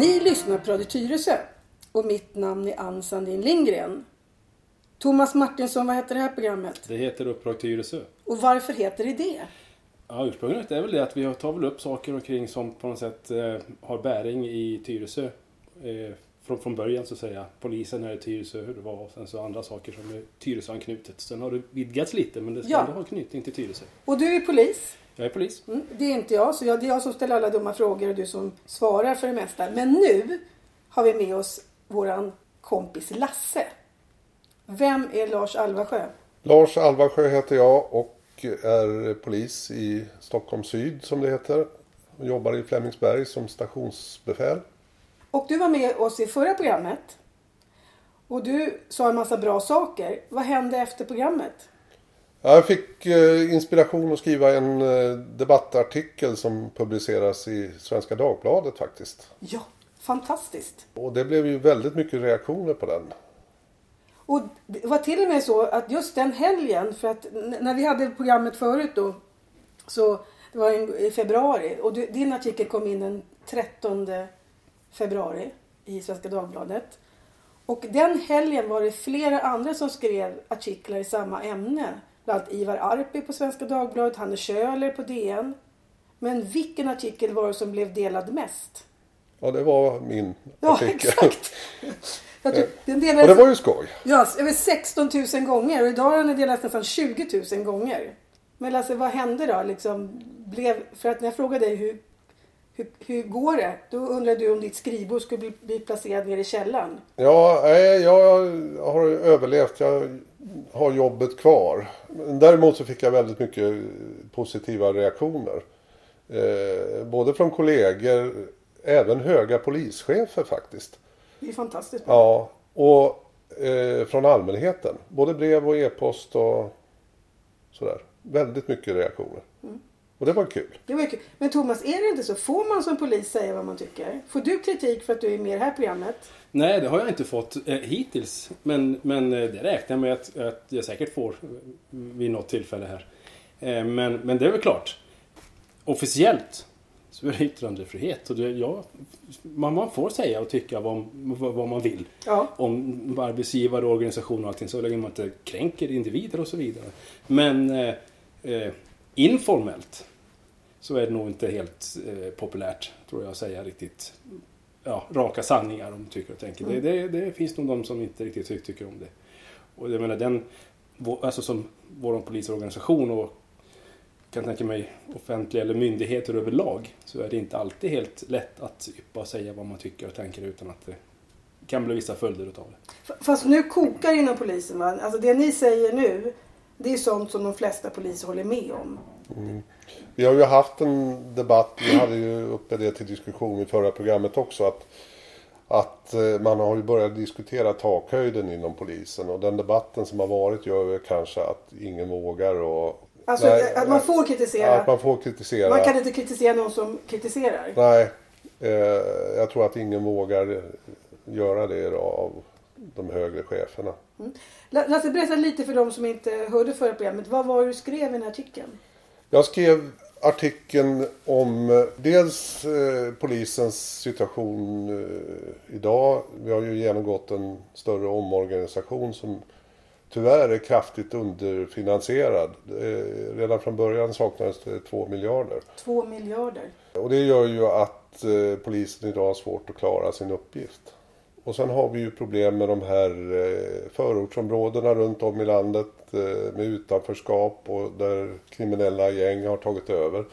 Ni lyssnar på Radio Tyresö och mitt namn är Ann Sandin Lindgren. Thomas Martinsson, vad heter det här programmet? Det heter Uppdrag Tyresö. Och varför heter det det? Ja, ursprunget är väl det att vi tar väl upp saker omkring som på något sätt eh, har bäring i Tyresö. Eh, från, från början så att säga. Polisen är i Tyresö, hur det var och sen så andra saker som är Tyresöanknutet. Sen har det vidgats lite men det ska Ja. ändå ha knytning till Tyresö. Och du är polis. Jag är polis. Mm, det är inte jag, så jag, det är jag som ställer alla dumma frågor och du som svarar för det mesta. Men nu har vi med oss våran kompis Lasse. Vem är Lars Alvarsjö? Lars Alvarsjö heter jag och är polis i Stockholm Syd som det heter. Och jobbar i Flemingsberg som stationsbefäl. Och du var med oss i förra programmet. Och du sa en massa bra saker. Vad hände efter programmet? Jag fick eh, inspiration att skriva en eh, debattartikel som publiceras i Svenska Dagbladet faktiskt. Ja, fantastiskt. Och det blev ju väldigt mycket reaktioner på den. Och det var till och med så att just den helgen, för att när vi hade programmet förut då, så det var i februari och din artikel kom in den 13 februari i Svenska Dagbladet. Och den helgen var det flera andra som skrev artiklar i samma ämne. Bland annat Ivar Arpi på Svenska Dagbladet, Hanne Schöler på DN. Men vilken artikel var det som blev delad mest? Ja, det var min Ja, artikel. exakt. Tror, den Och delades det var ju skoj. Ja, över 16 000 gånger och idag har den delats nästan 20 000 gånger. Men Lasse, vad hände då? Liksom, blev, för att när jag frågade dig hur, hur, hur går det? Då undrade du om ditt skrivbord skulle bli, bli placerat nere i källaren. Ja, nej, jag har överlevt. Jag har jobbet kvar. Däremot så fick jag väldigt mycket positiva reaktioner. Eh, både från kollegor, även höga polischefer faktiskt. Det är fantastiskt bra. Ja, och eh, från allmänheten. Både brev och e-post och sådär. Väldigt mycket reaktioner. Och det var kul. Det var kul. Men Thomas, är det inte så? Får man som polis säga vad man tycker? Får du kritik för att du är med i det här programmet? Nej, det har jag inte fått eh, hittills. Men, men eh, det räknar jag med att, att jag säkert får eh, vid något tillfälle här. Eh, men, men det är väl klart. Officiellt så är det yttrandefrihet. Och det, ja, man, man får säga och tycka vad, vad, vad man vill. Ja. Om arbetsgivare, organisation och allting. Så länge man inte kränker individer och så vidare. Men eh, eh, informellt så är det nog inte helt eh, populärt, tror jag, att säga riktigt ja, raka sanningar om tycker och tänker. Det, det, det finns nog de som inte riktigt ty- tycker om det. Och jag menar den, alltså som vår polisorganisation och kan tänka mig offentliga eller myndigheter överlag så är det inte alltid helt lätt att yppa och säga vad man tycker och tänker utan att det kan bli vissa följder utav det. Fast nu kokar inom polisen va? Alltså det ni säger nu, det är sånt som de flesta poliser håller med om. Vi har ju haft en debatt, vi hade ju uppe det till diskussion i förra programmet också. Att, att eh, man har ju börjat diskutera takhöjden inom polisen. Och den debatten som har varit gör kanske att ingen vågar och... Alltså Nej, att man får kritisera. Att man får kritisera. Man kan inte kritisera någon som kritiserar. Nej, eh, jag tror att ingen vågar göra det idag av de högre cheferna. La- Lasse, berätta lite för de som inte hörde förra programmet. Vad var det du skrev i den här artikeln? Jag skrev artikeln om eh, dels eh, polisens situation eh, idag. Vi har ju genomgått en större omorganisation som tyvärr är kraftigt underfinansierad. Redan från början saknades det två miljarder. Två miljarder. Och det gör ju att polisen idag har svårt att klara sin uppgift. Och sen har vi ju problem med de här eh, förortsområdena runt om i landet eh, med utanförskap och där kriminella gäng har tagit över.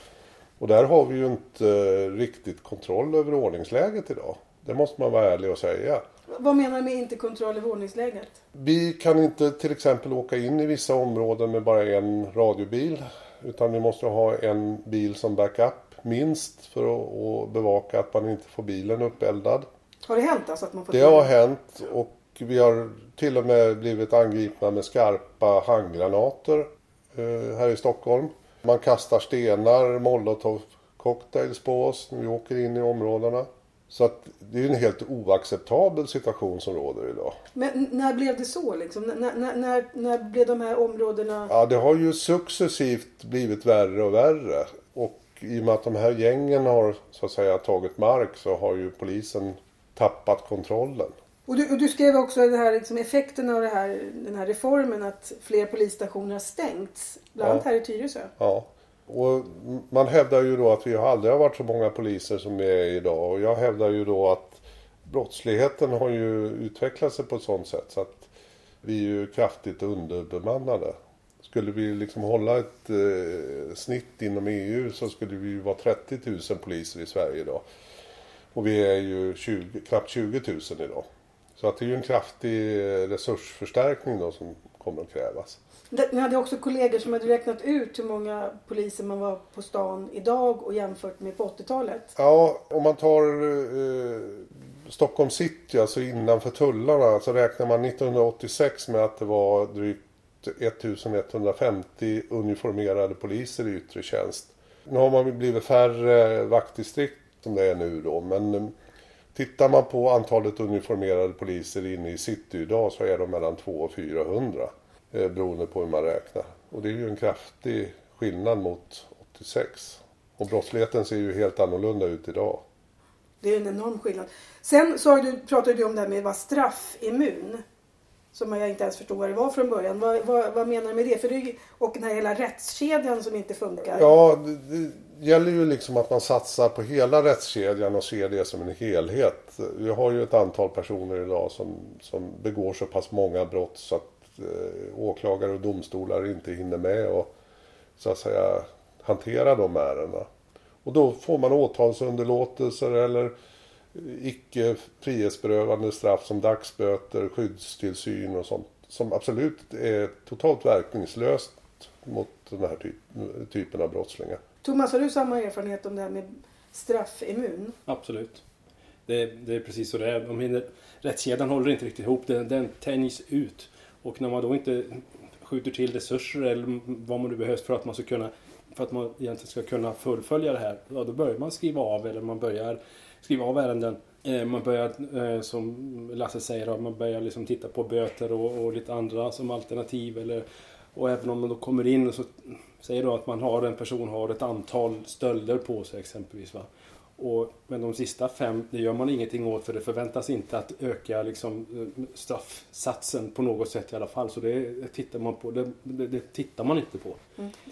Och där har vi ju inte eh, riktigt kontroll över ordningsläget idag. Det måste man vara ärlig och säga. Vad menar du med inte kontroll över ordningsläget? Vi kan inte till exempel åka in i vissa områden med bara en radiobil. Utan vi måste ha en bil som backup minst för att, att bevaka att man inte får bilen uppeldad. Har det hänt alltså att man fått Det har hänt och vi har till och med blivit angripna med skarpa handgranater eh, här i Stockholm. Man kastar stenar, molotov cocktails på oss när vi åker in i områdena. Så att det är en helt oacceptabel situation som råder idag. Men när blev det så liksom? När, när, när, när blev de här områdena... Ja, det har ju successivt blivit värre och värre. Och i och med att de här gängen har så att säga tagit mark så har ju polisen tappat kontrollen. Och du, och du skrev också det här, liksom effekten av det här, den här reformen att fler polisstationer har stängts. Bland annat Ja. här i Tyresö. Ja. Och man hävdar ju då att vi aldrig har varit så många poliser som vi är idag. Och jag hävdar ju då att brottsligheten har ju utvecklat sig på ett sådant sätt så att vi är ju kraftigt underbemannade. Skulle vi liksom hålla ett eh, snitt inom EU så skulle vi ju vara 30 000 poliser i Sverige idag. Och vi är ju 20, knappt 20 000 idag. Så att det är ju en kraftig resursförstärkning då som kommer att krävas. Ni hade också kollegor som hade räknat ut hur många poliser man var på stan idag och jämfört med på 80-talet. Ja, om man tar eh, Stockholm city, alltså innanför tullarna, så räknar man 1986 med att det var drygt 1150 uniformerade poliser i yttre tjänst. Nu har man blivit färre vaktdistrikt som det är nu då, men eh, tittar man på antalet uniformerade poliser inne i city idag så är de mellan 200 och 400 eh, beroende på hur man räknar. Och det är ju en kraftig skillnad mot 86. Och brottsligheten ser ju helt annorlunda ut idag. Det är en enorm skillnad. Sen sa du, pratade du om det här med att vara straffimmun. Som jag inte ens förstod vad det var från början. Vad, vad, vad menar du med det? För det och den här hela rättskedjan som inte funkar. Ja, det, det gäller ju liksom att man satsar på hela rättskedjan och ser det som en helhet. Vi har ju ett antal personer idag som, som begår så pass många brott så att eh, åklagare och domstolar inte hinner med och så att säga hantera de ärendena. Och då får man åtalsunderlåtelser eller icke frihetsberövande straff som dagsböter, skyddstillsyn och sånt. Som absolut är totalt verkningslöst mot den här typ, typen av brottslingar. Thomas, har du samma erfarenhet om det här med straffimmun? Absolut. Det, det är precis så det är. De hinner, rättskedjan håller inte riktigt ihop. Den, den tänjs ut. Och när man då inte skjuter till resurser eller vad man nu behövs för att man ska kunna för att man egentligen ska kunna fullfölja det här. Ja, då börjar man skriva av eller man börjar skriva av ärenden. Eh, Man börjar, eh, som Lasse säger, man börjar liksom titta på böter och, och lite andra som alternativ. Eller, och även om man då kommer in och så säger då att man har en person har ett antal stölder på sig exempelvis. Va? Och, men de sista fem, det gör man ingenting åt för det förväntas inte att öka liksom, eh, straffsatsen på något sätt i alla fall. Så det tittar man på. Det, det, det tittar man inte på.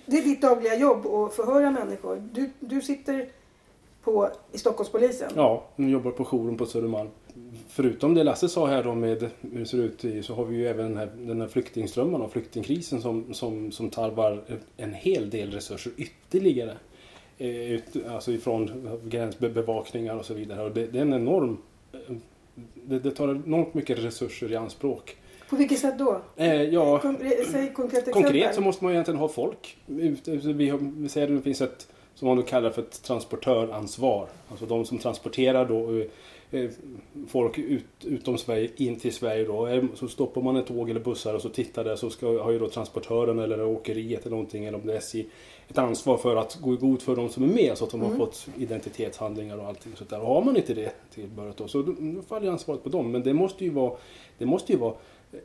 Det är ditt dagliga jobb att förhöra människor. Du, du sitter på, i Stockholmspolisen. Ja, nu jobbar på jouren på Södermalm. Förutom det Lasse sa här då med hur det ser ut i, så har vi ju även den här, den här flyktingströmmen och flyktingkrisen som, som, som tarvar en hel del resurser ytterligare. Eh, ut, alltså ifrån gränsbevakningar och så vidare. Och det, det är en enorm... eh, Det, det tar enormt mycket resurser i anspråk. På vilket sätt då? Eh, ja, Kon- säg konkret. Konkret så måste man ju egentligen ha folk. Vi, har, vi säger att det finns ett, som man då kallar för ett transportöransvar. Alltså de som transporterar då eh, eh, folk ut, utom Sverige in till Sverige då. Eh, Så stoppar man ett tåg eller bussar och så tittar där så ska, har ju då transportören eller åkeriet eller någonting eller om det är SJ ett ansvar för att gå i god för de som är med så att de har fått identitetshandlingar och allting sånt där. Och har man inte det till början då så då faller ansvaret på dem. Men det måste ju vara, det måste ju vara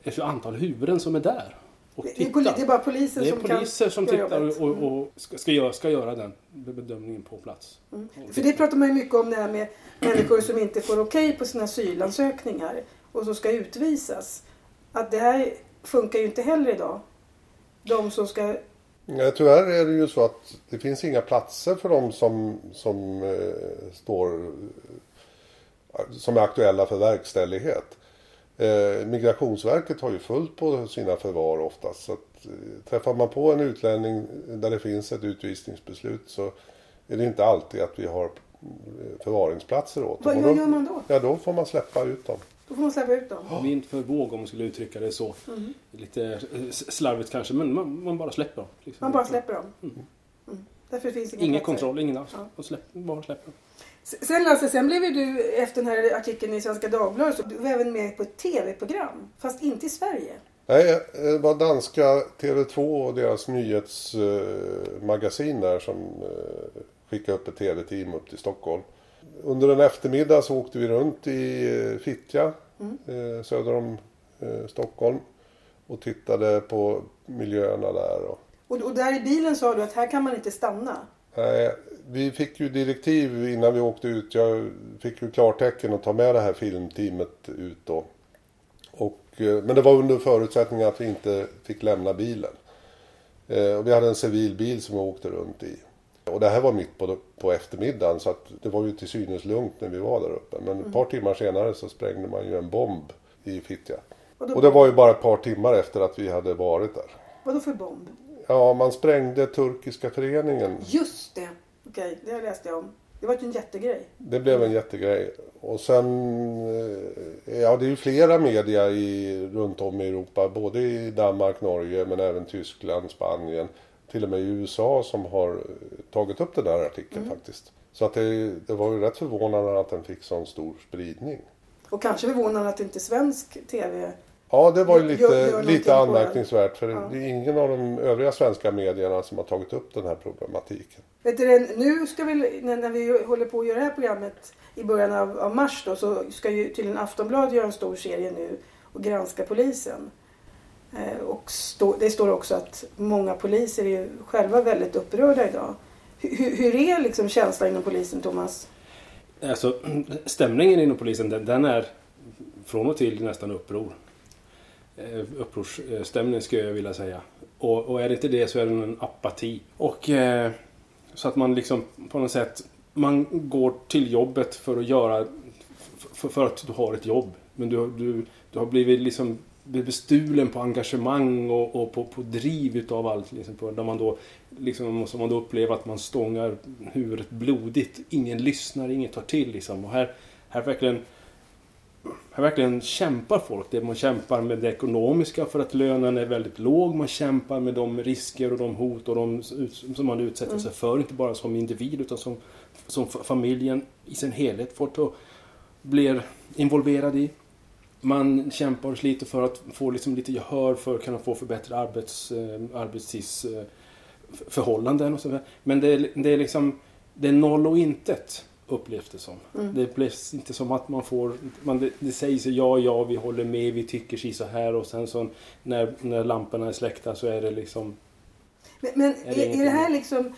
ett antal huvuden som är där. Och Det är, poli- det är bara polisen det är som poliser kan som tittar jobbet. och, och ska, ska, göra, ska göra den bedömningen på plats. För det pratar man ju mycket om det här med människor som inte får okej på sina asylansökningar och som ska utvisas. Att det här funkar ju inte heller idag. De som ska... Ja, tyvärr är det ju så att det finns inga platser för dem som, som eh, står som är aktuella för verkställighet. Eh, Migrationsverket har ju fullt på sina förvar oftast. Så att, eh, träffar man på en utlänning där det finns ett utvisningsbeslut så är det inte alltid att vi har eh, förvaringsplatser åt Vad dem. vad gör man då? Ja, då får man släppa ut dem. Då får man släppa ut dem. Vind för våg om man skulle uttrycka det så. Lite eh, slarvigt kanske men man, man bara släpper dem. liksom. Man bara släpper dem. Mm. Därför finns inga Ingen kontroll, ingen alls. Ja. Släpp, bara släpper dem. Sen Lasse, sen blev ju du efter den här artikeln i Svenska Dagbladet så du var även med på ett tv-program. Fast inte i Sverige. Nej, det var danska TV2 och deras nyhetsmagasin där som eh, skickade upp ett TV-team upp till Stockholm. Under en eftermiddag så åkte vi runt i eh, Fittja eh, söder om eh, Stockholm och tittade på miljöerna där. Och där i bilen sa du att här kan man inte stanna. Nej, vi fick ju direktiv innan vi åkte ut. Jag fick ju klartecken att ta med det här filmteamet ut då. Och, eh, men det var under förutsättning att vi inte fick lämna bilen. Eh, och vi hade en civil bil som vi åkte runt i. Och det här var mitt på, på eftermiddagen så att det var ju till synes lugnt när vi var där uppe. Men ett par timmar senare så sprängde man ju en bomb i Fittja. Och det var ju bara ett par timmar efter att vi hade varit där. Vad då för bomb? Ja, man sprängde turkiska föreningen. Just det! Okej, det har läste jag om. Det var ju en jättegrej. Det blev en jättegrej. Och sen, eh, ja det är ju flera media i, runt om i Europa. Både i Danmark, Norge men även Tyskland, Spanien. Till och med i USA som har tagit upp den där artikeln faktiskt. Så att det, det var ju rätt förvånande att den fick sån stor spridning. Och kanske förvånande att inte svensk TV... Ja, det var ju lite, gör lite anmärkningsvärt. För Ja. det är ingen av de övriga svenska medierna som har tagit upp den här problematiken. Vet du, nu ska vi, när, vi håller på att göra det här programmet i början av, av mars då, så ska ju tydligen Aftonbladet göra en stor serie nu och granska polisen. Eh, och stå, det står också att många poliser är ju själva väldigt upprörda idag. Hur, hur- hur är liksom känslan inom polisen, Thomas? Alltså, stämningen inom polisen den, den är från och till nästan uppror. Eh, upprorsstämning skulle jag vilja säga. Och, och är det inte det så är det en apati. Och eh, så att man liksom på något sätt man går till jobbet för att göra för, för att du har ett jobb. Men du, du, du har blivit liksom bestulen på engagemang och, och på, på driv utav allt. Liksom på, där man då, liksom, måste man då upplever att man stångar huvudet blodigt. Ingen lyssnar, ingen tar till. Liksom. Och här, här verkligen här verkligen kämpar folk. Det man kämpar med det ekonomiska för att lönen är väldigt låg. Man kämpar med de risker och de hot och de som man utsätter sig för. Inte bara som individ utan som, som familjen i sin helhet får ta, blir involverad i. Man kämpar och sliter för att få liksom lite gehör för att kunna få förbättrade arbets, eh, arbetstidsförhållanden eh, och sådär. Men det är, det är liksom det är noll och intet upplevs det som. Det blir inte som att man får, man, det, det sägs ja, ja, vi håller med, vi tycker si så här och sen så när, när lamporna är släckta så är det liksom Men, men Är är, det är, ingenting? det här liksom...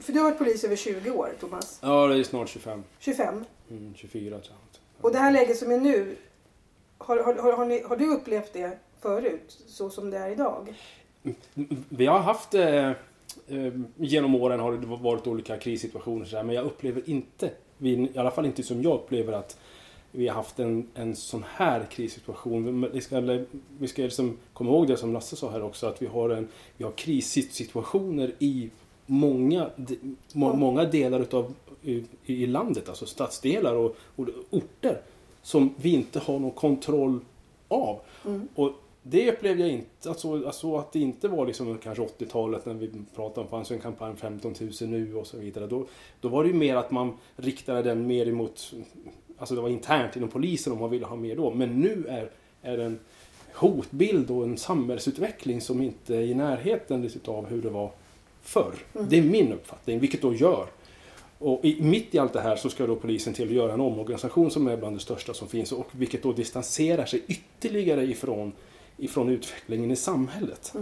För du har varit polis över 20 år, Thomas. Ja, det är snart 25. 25. Mm, 24 tror jag. Och det här läget som är nu, har, har, har, har, ni, har du upplevt det förut? Så som det är idag? Vi har haft eh, eh, genom åren har det varit olika krissituationer men jag upplever inte, vi, i alla fall inte som jag upplever att vi har haft en, en sån här krissituation. Vi ska, vi ska liksom komma ihåg det som Lasse sa här också att vi har, en, vi har krissituationer i många, må, många delar utav i, i landet, alltså stadsdelar och, och orter som vi inte har någon kontroll av. Och det upplevde jag inte, alltså, alltså att det inte var liksom kanske 80-talet när vi pratade om fanns en kampanj 15 000 nu och så vidare. Då, då var det ju mer att man riktade den mer emot, alltså det var internt inom polisen om man ville ha mer då. Men nu är, är det en hotbild och en samhällsutveckling som inte är i närheten av hur det var förr. Det är min uppfattning, vilket då gör och i, mitt i allt det här så ska då polisen till att göra en omorganisation som är bland det största som finns och vilket då distanserar sig ytterligare ifrån, ifrån utvecklingen i samhället.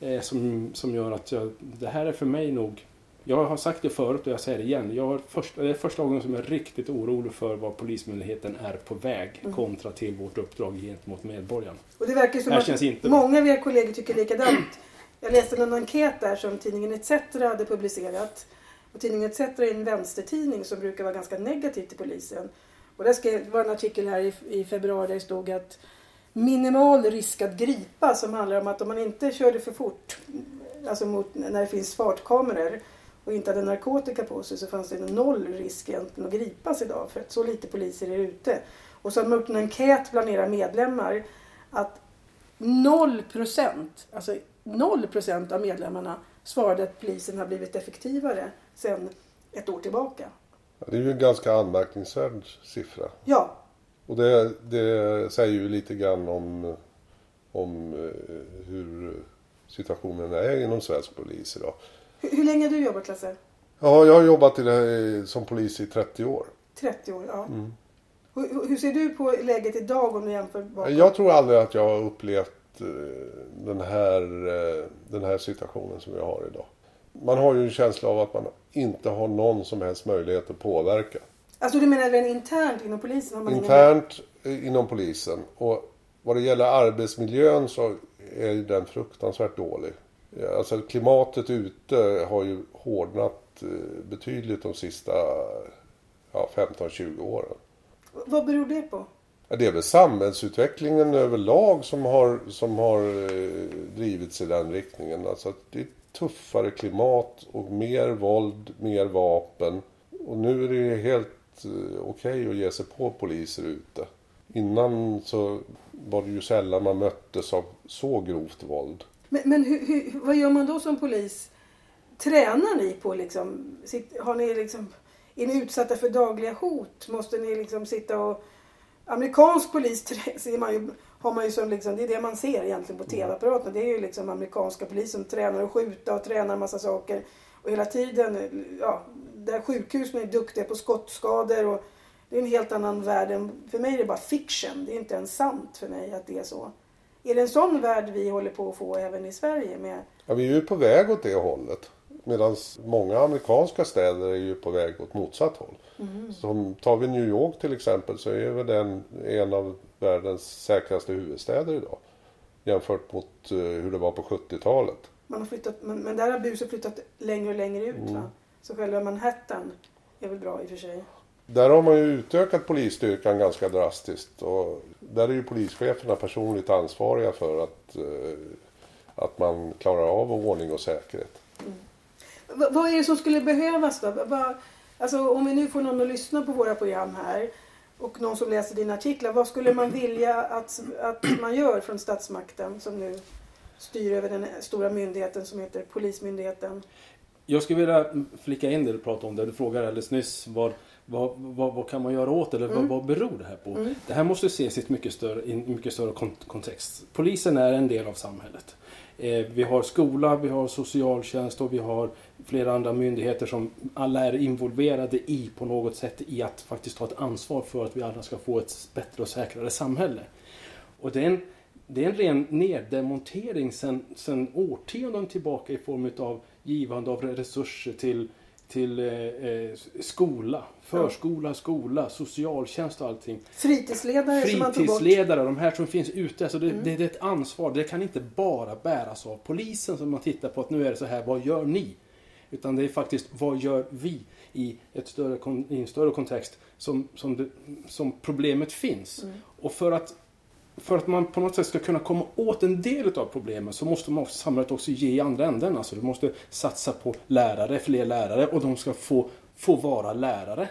Eh, som, som gör att jag, det här är för mig nog jag har sagt det förut och jag säger det igen. Jag har första, det är första gången som jag är riktigt orolig för var Polismyndigheten är på väg kontra till vårt uppdrag gentemot medborgarna. Och det verkar som Det att inte- många av era kollegor tycker likadant. Jag läste en enkät där som tidningen ETC hade publicerat. Och tidningen ETC är en vänstertidning som brukar vara ganska negativ till polisen. Och där skrev, det var en artikel här i, i februari där det stod att minimal risk att gripa som handlar om att om man inte körde för fort, alltså mot, när det finns fartkameror och inte hade narkotika på sig så fanns det noll risk egentligen att gripas idag för att så lite poliser är ute. Och så har man gjort en enkät bland era medlemmar att 0 procent, alltså 0 procent av medlemmarna svarade att polisen har blivit effektivare sedan ett år tillbaka. Det är ju en ganska anmärkningsvärd siffra. Ja, Och det, det säger ju lite grann om, om eh, hur situationen är inom svensk polis idag. hur, hur länge har du jobbat Lasse? Ja, jag har jobbat i det, som polis i 30 år. 30 år, ja. Hur, hur- hur ser du på läget idag om du jämför bakåt? Jag tror aldrig att jag har upplevt eh, den här, eh, den här situationen som vi har idag. man har ju en känsla av att man inte har någon som helst möjlighet att påverka. Alltså du menar även internt inom polisen? Har man ingen- Internt eh, inom polisen. Och vad det gäller arbetsmiljön så är ju den fruktansvärt dålig. Alltså klimatet ute har ju hårdnat eh, betydligt de sista ja, 15-20 åren. Vad beror det på? Det är väl samhällsutvecklingen överlag som har, som har eh, drivits i den riktningen. Alltså det är tuffare klimat och mer våld, mer vapen. Och nu är det ju helt eh, okej att ge sig på poliser ute. Innan så var det ju sällan man möttes av så grovt våld. Men, men hur, hur, vad gör man då som polis? Tränar ni på liksom, har ni liksom, är ni utsatta för dagliga hot? Måste ni liksom sitta och... Amerikansk polis ser man ju, har man ju som liksom, det är det man ser egentligen på tv-apparaterna. Det är ju liksom amerikanska polis som tränar att skjuta och tränar massa saker. Och hela tiden, ja, där sjukhusen är duktiga på skottskador och det är en helt annan värld. För mig är det bara fiction. Det är inte ens sant för mig att det är så. Är det en sån värld vi håller på att få även i Sverige? Med, Ja, vi är ju på väg åt det hållet. Medan många amerikanska städer är ju på väg åt motsatt håll. Som tar vi New York till exempel så är väl den en av världens säkraste huvudstäder idag. Jämfört mot eh, hur det var på 70-talet. man har flyttat, men, men där har buset flyttat längre och längre ut. Mm. Va? Så själva Manhattan är väl bra i och för sig. Där har man ju utökat polisstyrkan ganska drastiskt. Och där är ju polischeferna personligt ansvariga för att, eh, att man klarar av ordning och säkerhet. V- vad är det som skulle behövas då? Alltså, om vi nu får någon att lyssna på våra program här och någon som läser dina artiklar. Vad skulle man vilja att, att man gör från statsmakten som nu styr över den stora myndigheten som heter Polismyndigheten? Jag skulle vilja flika in det du pratade om, det du frågade alldeles nyss. Vad, vad, vad, vad kan man göra åt? Eller vad, vad beror det här på? Det här måste ses i ett mycket större, i en mycket större kon- kontext. Polisen är en del av samhället. Eh, vi har skola, vi har socialtjänst och vi har flera andra myndigheter som alla är involverade i på något sätt i att faktiskt ta ett ansvar för att vi alla ska få ett bättre och säkrare samhälle. Och det är en, det är en ren neddemontering sen, sen årtionden tillbaka i form av givande av resurser till, till eh, eh, skola, förskola, skola, socialtjänst och allting. Fritidsledare. Fritidsledare, de här som finns ute. Alltså det, det, det är ett ansvar. Det kan inte bara bäras av polisen som man tittar på att nu är det så här, vad gör ni? Utan det är faktiskt, vad gör vi i, ett större, i en större kontext som, som, det, som problemet finns. Och för att, för att man på något sätt ska kunna komma åt en del av problemet så måste man också, samhället också ge i andra änden. Alltså du måste satsa på lärare, fler lärare och de ska få, få vara lärare.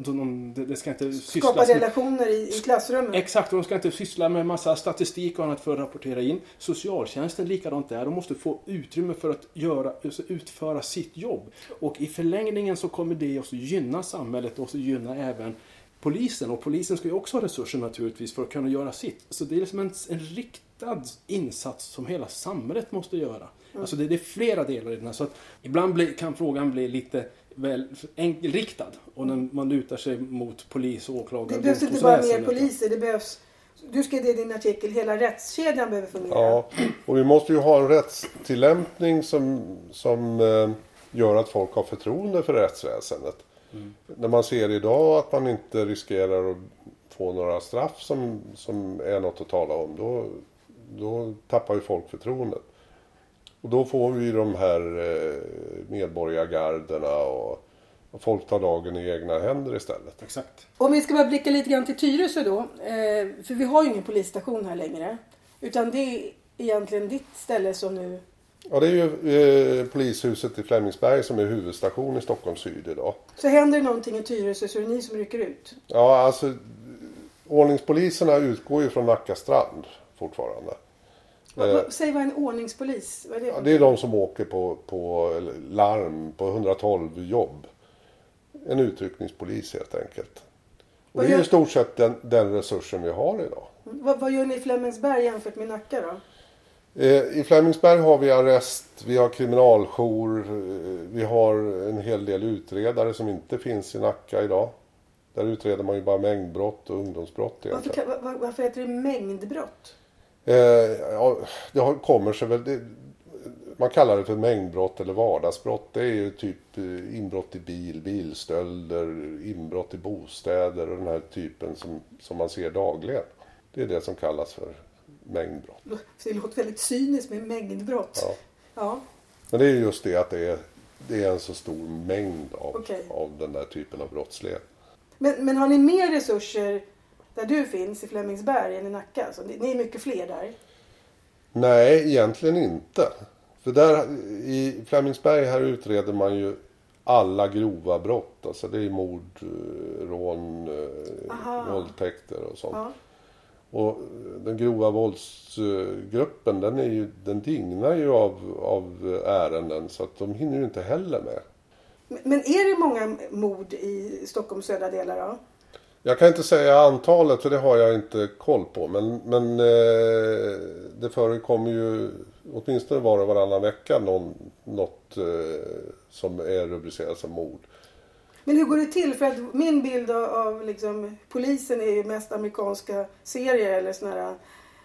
De, de, det ska inte Skapa sysslas med relationer i, i klassrummet. Exakt, de ska inte syssla med massa statistik och annat för att rapportera in. Socialtjänsten likadant där. De måste få utrymme för att göra, alltså utföra sitt jobb. Och i förlängningen så kommer det också gynna samhället och också gynna även polisen. Och polisen ska ju också ha resurser naturligtvis för att kunna göra sitt. Så det är liksom en, en riktad insats som hela samhället måste göra. Alltså det, det är flera delar i den här. Så att ibland blir, kan frågan bli lite väl enkelriktad. Och när man lutar sig mot polis och åklagare. Det behövs inte bara mer poliser. Det behövs, du skrev det i din artikel, hela rättskedjan behöver fungera. Ja, och vi måste ju ha en rättstillämpning som, som eh, gör att folk har förtroende för rättsväsendet. När man ser idag att man inte riskerar att få några straff som, som är något att tala om, då, då tappar ju folk förtroendet. Och då får vi de här eh, medborgargarderna och, och folk tar lagen i egna händer istället. Exakt. Om vi ska bara blicka lite grann till Tyresö då. Eh, för vi har ju ingen polisstation här längre. Utan det är egentligen ditt ställe som nu... Ja, det är ju eh, polishuset i Flemingsberg som är huvudstation i Stockholm syd idag. Så händer det någonting i Tyresö så är det ni som rycker ut. Ja, alltså ordningspoliserna utgår ju från Nacka strand fortfarande. Eh, Säg vad en ordningspolis... Vad är det? Ja, det är de som åker på, på larm på 112 jobb. En utryckningspolis helt enkelt. Och Vad det är gör- i stort sett den, den resursen vi har idag. vad, vad gör ni i Flemingsberg jämfört med Nacka då? Eh, I Flemingsberg har vi arrest, vi har kriminaljour, eh, vi har en hel del utredare som inte finns i Nacka idag. Där utreder man ju bara mängdbrott och ungdomsbrott Varför, egentligen. kan- var, varför heter det mängdbrott? Eh, ja, det har, kommer sig väl... Det, man kallar det för mängdbrott eller vardagsbrott. Det är ju typ eh, inbrott i bil, bilstölder, inbrott i bostäder och den här typen som, som man ser dagligen. Det är det som kallas för mängdbrott. Det låter väldigt cyniskt med mängdbrott. Ja. Ja. Men det är just det att det är, det är en så stor mängd av, Okej. av den där typen av brottslighet. Men, men har ni mer resurser där du finns i Flemingsberg än i Nacka? Alltså, ni ni är mycket fler där. Nej, egentligen inte. För där i Flemingsberg här utreder man ju alla grova brott. Alltså det är mord, eh, rån, eh, Aha. våldtäkter och sånt. Ja. Och eh, den grova våldsgruppen den, är ju, den dignar ju av, av ärenden så att de hinner ju inte heller med. Men, men är det många mord i Stockholms södra delar då? Jag kan inte säga antalet för det har jag inte koll på. Men, men eh, det förekommer ju åtminstone var och varannan vecka någon, något eh, som är rubricerat som mord. Men hur går det till? För att min bild av, av liksom, polisen är ju mest amerikanska serier eller såna här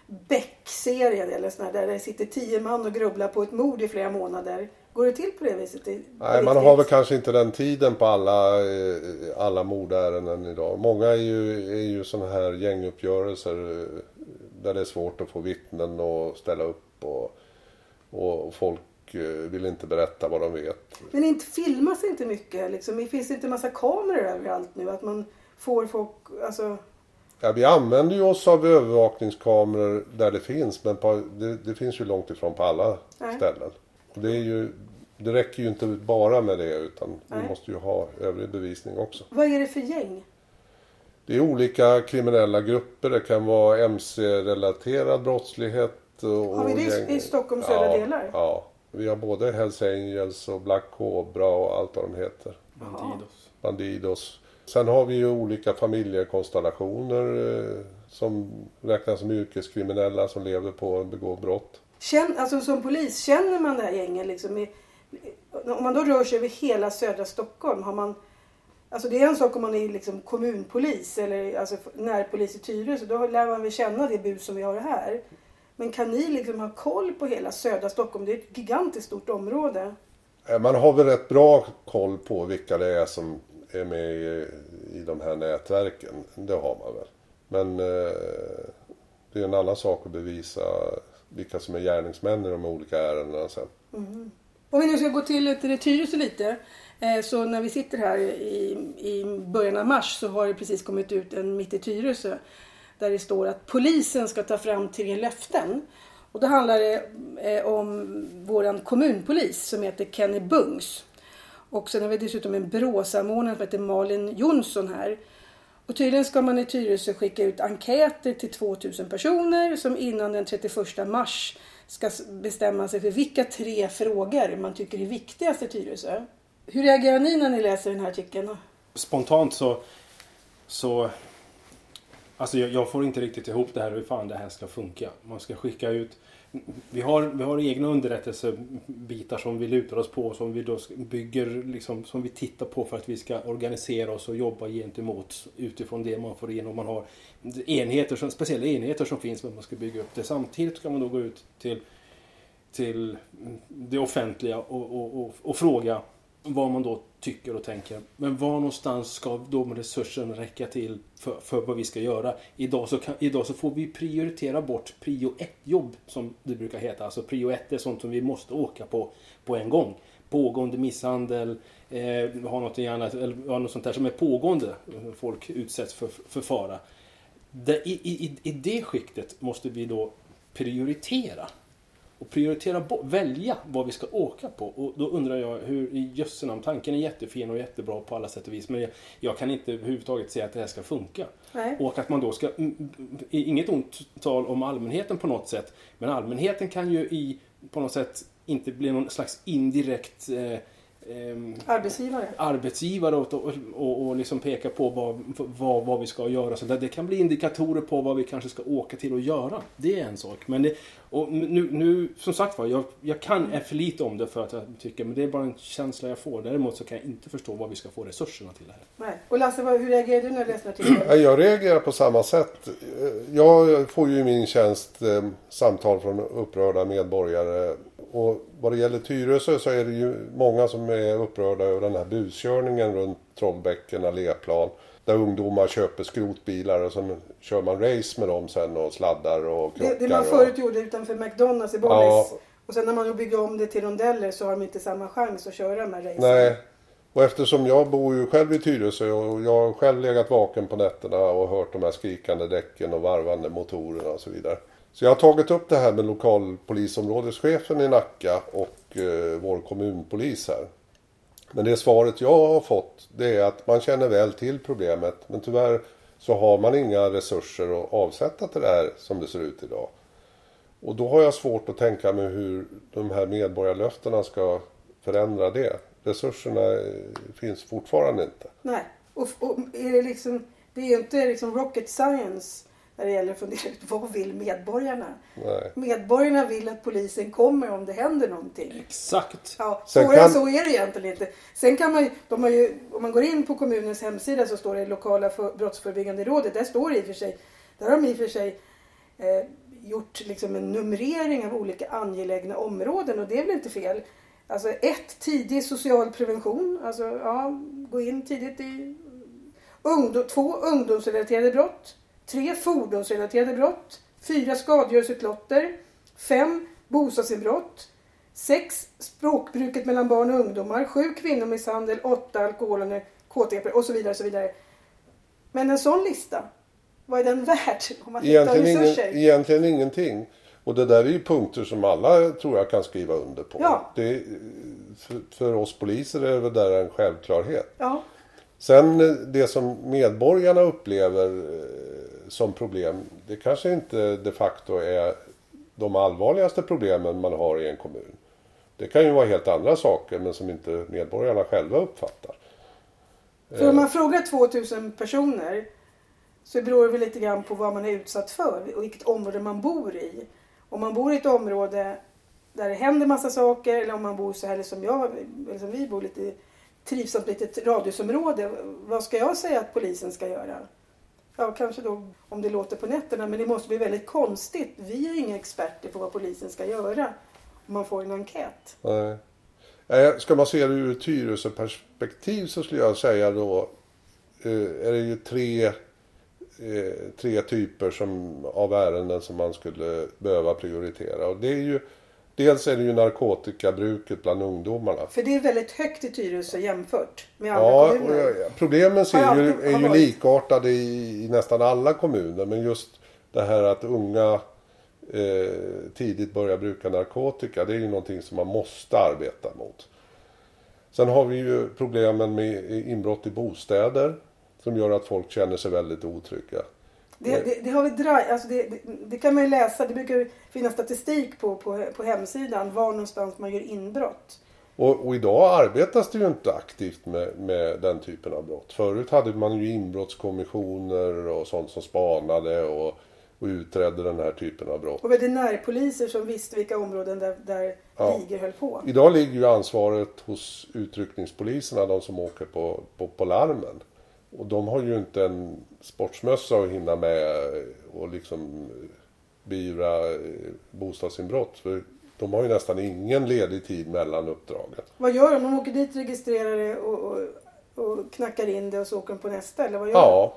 Beck-serier eller såna här, där det sitter tio man och grubblar på ett mord i flera månader. Går det till på det viset? Nej, man har väl kanske inte den tiden på alla, eh, alla mordärenden idag. Många är ju, är ju sådana här gänguppgörelser eh, där det är svårt att få vittnen att ställa upp och, och folk eh, vill inte berätta vad de vet. Men inte filmas inte mycket? Liksom? Det finns inte en massa kameror överallt nu? Att man får folk... Alltså, Ja, vi använder ju oss av övervakningskameror där det finns men på, det, det finns ju långt ifrån på alla Nej. ställen. Och det, är ju, det räcker ju inte bara med det utan Nej. vi måste ju ha övrig bevisning också. vad är det för gäng? Det är olika kriminella grupper. Det kan vara MC-relaterad brottslighet. Och, Har vi det i Stockholms södra ja, delar? Ja. Vi har både Hells Angels och Black Cobra och allt vad de heter. Bandidos. Bandidos. Sen har vi ju olika familjekonstellationer eh, som räknas som yrkeskriminella som lever på att begå brott. Känn, alltså som polis, känner man det här gänget liksom? I, om man då rör sig över hela södra Stockholm, har man... Alltså det är en sak om man är liksom kommunpolis eller alltså närpolis i Tyresö. Då lär man väl känna det bus som vi har här. Men kan ni liksom ha koll på hela södra Stockholm? Det är ett gigantiskt stort område. Eh, Man har väl rätt bra koll på vilka det är som är med i, i de här nätverken. Det har man väl. Men eh, det är en annan sak att bevisa vilka som är gärningsmän i de olika ärendena sen. Om vi nu ska gå till, till Tyresö lite. Eh, så när vi sitter här i, i början av mars så har det precis kommit ut en Mitt i Tyresö. Där det står att polisen ska ta fram tre löften. Och då handlar det eh, om våran kommunpolis som heter Kenny Bungs. Och sen har vi dessutom en BRÅ-samordnare som heter Malin Jonsson här. Och tydligen ska man i Tyresö skicka ut enkäter till 2000 personer som innan den 31 mars ska bestämma sig för vilka tre frågor man tycker är viktigast i Tyresö. Hur reagerar ni när ni läser den här artikeln? Spontant så... så alltså jag, jag får inte riktigt ihop det här hur fan det här ska funka. Man ska skicka ut... Vi har, vi har egna underrättelsebitar som vi lutar oss på som vi då bygger liksom, som vi tittar på för att vi ska organisera oss och jobba gentemot utifrån det man får in och man har enheter som, speciella enheter som finns men man ska bygga upp det. Samtidigt ska man då gå ut till till det offentliga och, och, och, och fråga vad man då tycker och tänker. Men var någonstans ska då resurserna räcka till för, för vad vi ska göra? Idag så, kan, idag så får vi prioritera bort prio 1-jobb som det brukar heta. Alltså prio 1 är sånt som vi måste åka på på en gång. Pågående misshandel, eh, ha något annat, eller ha något sånt där som är pågående. Eh, folk utsätts för, för fara. Det, i, i, I det skiktet måste vi då prioritera och prioritera, bo- välja vad vi ska åka på. Och då undrar jag hur i jösse namn, tanken är jättefin och jättebra på alla sätt och vis. Men jag, jag kan inte överhuvudtaget säga att det här ska funka. Nej. Och att man då ska, inget ont tal om allmänheten på något sätt. Men allmänheten kan ju i, på något sätt inte bli någon slags indirekt eh, Arbetsgivare. arbetsgivare och, och, och, och liksom peka på vad, vad, vad vi ska göra. Så där, det kan bli indikatorer på vad vi kanske ska åka till och göra. Det är en sak. Men det, och nu, nu, som sagt var, jag, jag kan är för lite om det för att jag tycker, men det är bara en känsla jag får. Däremot så kan jag inte förstå vad vi ska få resurserna till det här. Nej. Och Lasse, hur reagerar du när du läser artikeln? Ja, Jag reagerar på samma sätt. Jag får ju i min tjänst eh, samtal från upprörda medborgare Och vad det gäller Tyresö så är det ju många som är upprörda över den här buskörningen runt Trollbäcken alléplan. Där ungdomar köper skrotbilar och så kör man race med dem sen och sladdar och krockar. Det, det man och- förut gjorde utanför McDonalds i Bollnäs. Ja. Och sen när man bygger om det till rondeller så har de inte samma chans att köra med racen. Nej. Och eftersom jag bor ju själv i Tyresö och jag har själv legat vaken på nätterna och hört de här skrikande däcken och varvande motorerna och så vidare. Så jag har tagit upp det här med lokalpolisområdeschefen i Nacka och eh, vår kommunpolis här. Men det svaret jag har fått det är att man känner väl till problemet men tyvärr så har man inga resurser att avsätta till det här som det ser ut idag. Och då har jag svårt att tänka mig hur de här medborgarlöftena ska förändra det. Resurserna eh, finns fortfarande inte. Nej. Och, och är det, liksom, det är ju inte liksom rocket science när det gäller att fundera ut vad vill medborgarna? Nej. Medborgarna vill att polisen kommer om det händer någonting. Exakt. Ja, svårare kan- så är det egentligen inte. Sen kan man de har ju, om man går in på kommunens hemsida så står det lokala för, brottsförebyggande rådet. Där står det i och för sig, där har de i och för sig eh, gjort liksom en numrering av olika angelägna områden och det är väl inte fel. Alltså ett, tidig social prevention. Alltså ja, gå in tidigt i ungdom, två, ungdomsrelaterade brott. Tre, fordonsrelaterade brott. Fyra, skadegörelseklotter. Fem, bostadsinbrott. Sex, språkbruket mellan barn och ungdomar. Sju, kvinnomisshandel. Åtta, alkohol och narkotika och så vidare. Och så vidare. Men en sån lista, vad är den värd om man Egentligen, ingen, egentligen ingenting. Och det där är ju punkter som alla tror jag kan skriva under på. Ja. Det, för, för oss poliser är det där en självklarhet. Ja, Sen eh, det som medborgarna upplever eh, som problem, det kanske inte de facto är de allvarligaste problemen man har i en kommun. Det kan ju vara helt andra saker men som inte medborgarna själva uppfattar. För om man frågar 2000 personer så beror det väl lite grann på vad man är utsatt för och vilket område man bor i. Om man bor i ett område där det händer massa saker eller om man bor så här som jag, eller som vi bor lite trivsamt litet radhusområde. Vad ska jag säga att polisen ska göra? Ja, kanske då om det låter på nätterna men det måste bli väldigt konstigt. Vi är inga experter på vad polisen ska göra om man får en enkät. Nej. Ska man se det ur ett Tyresö-perspektiv så skulle jag säga då eh, är det ju tre, eh, tre typer som, av ärenden som man skulle behöva prioritera. Och det är ju, dels är det ju narkotikabruket bland ungdomarna. För det är väldigt högt i Tyresö jämfört med andra Ja, kommuner. ja, problemen ser ju, är ju varit. likartade i, i nästan alla kommuner. Men just det här att unga eh, tidigt börjar bruka narkotika. Det är ju någonting som man måste arbeta mot. Sen har vi ju problemen med inbrott i bostäder. Som gör att folk känner sig väldigt otrygga. Det, det, det, har vi dra- alltså det, det, det kan man ju läsa. Det brukar finnas statistik på, på, på hemsidan var någonstans man gör inbrott. Och, och idag arbetas det ju inte aktivt med, med den typen av brott. Förut hade man ju inbrottskommissioner och sånt som spanade och, och utredde den här typen av brott. Och veterinärpoliser som visste vilka områden där, där Ja. ligor höll på. Idag ligger ju ansvaret hos utryckningspoliserna, de som åker på, på, på larmen. Och de har ju inte en sportsmössa att hinna med och liksom beivra eh, bostadsinbrott. För de har ju nästan ingen ledig tid mellan uppdragen. Vad gör de? De åker dit, registrerar det och, och, och knackar in det och så åker de på nästa. Eller vad gör Ja,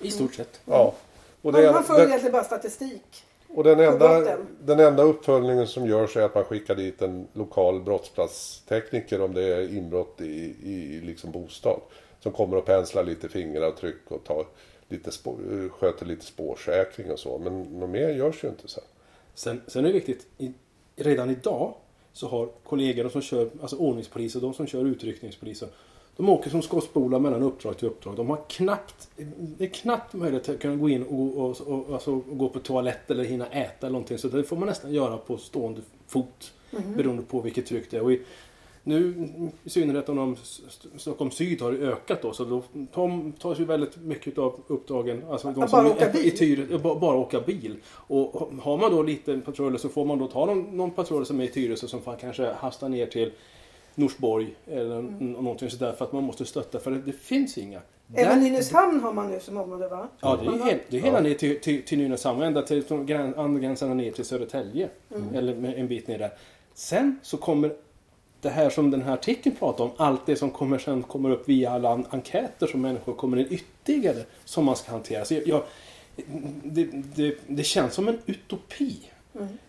I stort sett. ja. Och, de? det, Man, man följer egentligen bara statistik. och den, enda, den enda uppföljningen som görs är att man skickar dit en lokal brottsplatstekniker om det är inbrott i, i liksom bostad. Som kommer och penslar lite fingeravtryck och tar lite spår, sköter lite spårsäkring och så. Men något mer görs ju inte sen. Sen, sen är det viktigt, i, redan idag så har kollegor som kör, alltså ordningspoliser, de som kör utryckningspoliser. De åker som skottspolar mellan uppdrag till uppdrag. De har knappt, det är knappt möjlighet att kunna gå in och, och, och, alltså, och gå på toalett eller hinna äta eller någonting. Så det får man nästan göra på stående fot. Beroende på vilket tryck det är. Och i, nu i synnerhet om de, Stockholm syd har ökat då. Så då tar- tas ju väldigt mycket av uppdragen. Alltså de Att som bara åka är i bil? Tyresö, ba- bara åka bil. Och har man då lite patruller så får man då ta någon, någon patrull som är i Tyresö som kanske hastar ner till Norsborg eller mm. någonting sådär för att man måste stötta för det, det finns inga. Även Där- Nynäshamn har man nu som område va? Ja, det är, helt, det är hela ner till, till, till Nynäshamn, ända till från grän- andra gränsen ner till Södertälje. Mm. Eller en bit ner där. Sen så kommer det här som den här artikeln pratar om, allt det som kommer sen kommer upp via alla an- enkäter som människor kommer in ytterligare som man ska hantera. Så jag, jag, det, det, det känns som en utopi.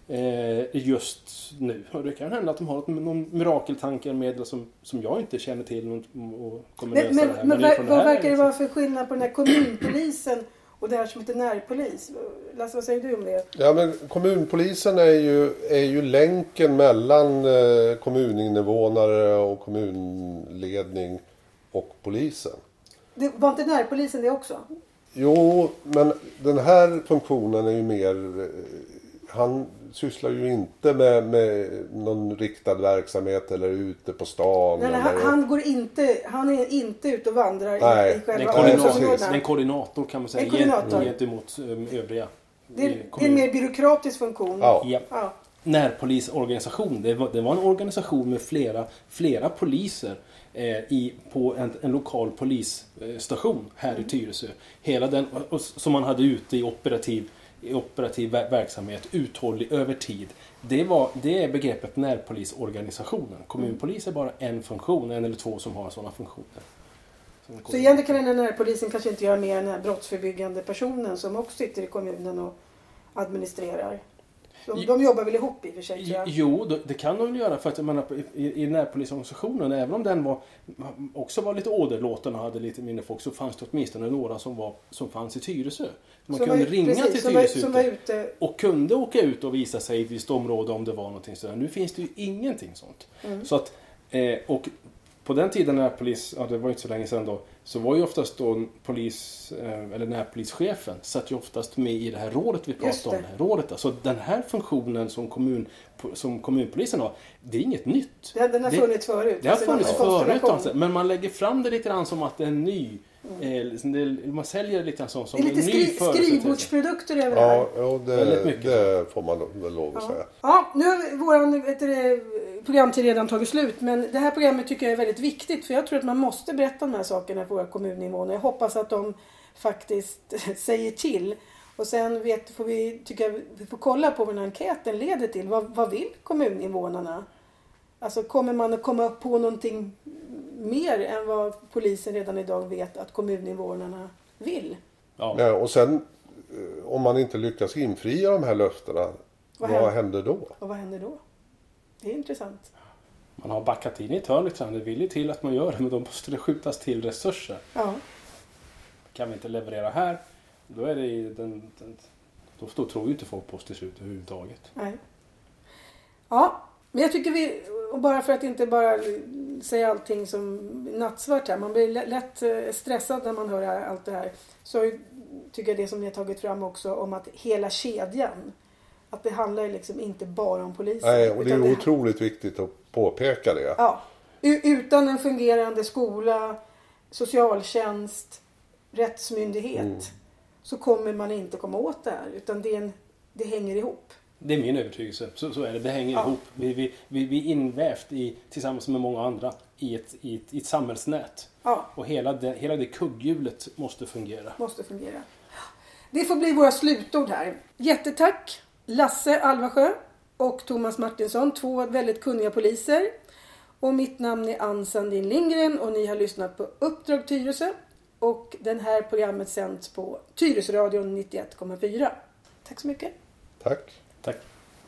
Eh, just nu. Och det kan hända att de har någon mirakeltankemedel som, som jag inte känner till och, och kommer Men, lösa men, det här. men är vad, verkar det liksom. vara för skillnad på den här kommunpolisen och det här som heter närpolis? Lasse, vad säger du om det? Ja, men kommunpolisen är ju, är ju länken mellan eh, kommuninvånare och kommunledning och polisen. det? Var inte närpolisen det också? Jo, men den här funktionen är ju mer... eh, Han sysslar ju inte med, med någon riktad verksamhet eller ute på stan. Nej, eller, han, han, går inte, han är inte ute och vandrar Nej. i, själva koordinator, en koordinator kan man säga En koordinator. gentemot um, övriga. Det är, det är en mer byråkratisk funktion. Ja. Ja. Ja. närpolisorganisation. Det var, det var en organisation med flera, flera poliser eh, i, på en, en lokal polisstation här i Tyresö. Hela den och, och, som man hade ute i operativ, i operativ verksamhet, uthållig över tid. Det, var, det är begreppet närpolisorganisationen. Kommunpolis är bara en funktion, en eller två som har sådana funktioner. Så egentligen kan den här närpolisen kanske inte göra mer än den här brottsförebyggande personen som också sitter i kommunen och administrerar. De, de jobbar väl ihop i och för sig tror jag. Jo, det, kan de göra för att jag menar, i, i närpolisorganisationen, även om den var, också var lite åderlåten och hade lite mindre folk, så fanns det åtminstone några som, var, som fanns i Tyresö. Man Som kunde var- ringa precis, till som var, Tyresö som ute. och kunde åka ut och visa sig i ett visst område om det var någonting sådär. Nu finns det ju ingenting sånt. Mm. Så att, eh, och på den tiden när polis, ja det var ju inte så länge sedan då, så var ju oftast då polis, eh, eller närpolischefen, satt ju oftast med i det här rådet vi pratade om. rådet. Så den här funktionen som, kommun, som kommunpolisen har, det är inget nytt. Den, den har Det- funnits förut. Det har Alltså, funnits förut, alltså, men man lägger fram det lite grann som att det är en ny. Eh, liksom man säljer det lite grann som, Det är lite en ny skri, skrivbordsprodukter över. Ja, ja Väldigt det, mycket. det får man väl lov att Ja. säga. ja, nu har vår programtid redan tagit slut. Men det här programmet tycker jag är väldigt viktigt. För jag tror att man måste berätta de här sakerna för våra kommuninvånare. Jag hoppas att de faktiskt säger till. Och sen vet, får vi, tycker jag, vi får kolla på vad den här enkäten leder till. Vad, vad vill kommuninvånarna? Alltså kommer man att komma på någonting mer än vad polisen redan idag vet att kommuninvånarna vill? Ja. Ja, och sen eh, om man inte lyckas infria de här löftena, Vad vad, händer? händer då? Och vad händer då? Det är intressant. Man har backat in i ett hörn lite grann. Det vill ju till att man gör det, men då måste det skjutas till resurser. Ja. Kan vi inte leverera här, då är det den, den då, då tror ju inte folk på oss till slut överhuvudtaget. Nej. Ja, men jag tycker vi, och bara för att inte bara säga allting som nattsvart här, man blir lä- lätt eh, stressad när man hör allt det här. Så tycker jag det som ni har tagit fram också om att hela kedjan, att det handlar liksom inte bara om polisen. Nej, och det är otroligt viktigt att påpeka det. Ja, utan en fungerande skola, socialtjänst, rättsmyndighet Mm. så kommer man inte komma åt det här. Utan det, en, det hänger ihop. Det är min övertygelse. Så, så är det. Det hänger Ja. ihop. Vi, vi, vi, vi är invävt i, tillsammans med många andra i ett, i ett, i ett samhällsnät. Ja. Och hela det, hela det kugghjulet måste fungera. måste fungera. Det får bli våra slutord här. Jättetack Lasse Alvasjö och Thomas Martinsson, två väldigt kunniga poliser. Och mitt namn är Ann Sandin Lindgren och ni har lyssnat på Uppdrag Tyresö. Och den här programmet sänds på Tyresöradion 91,4. Tack så mycket. Tack.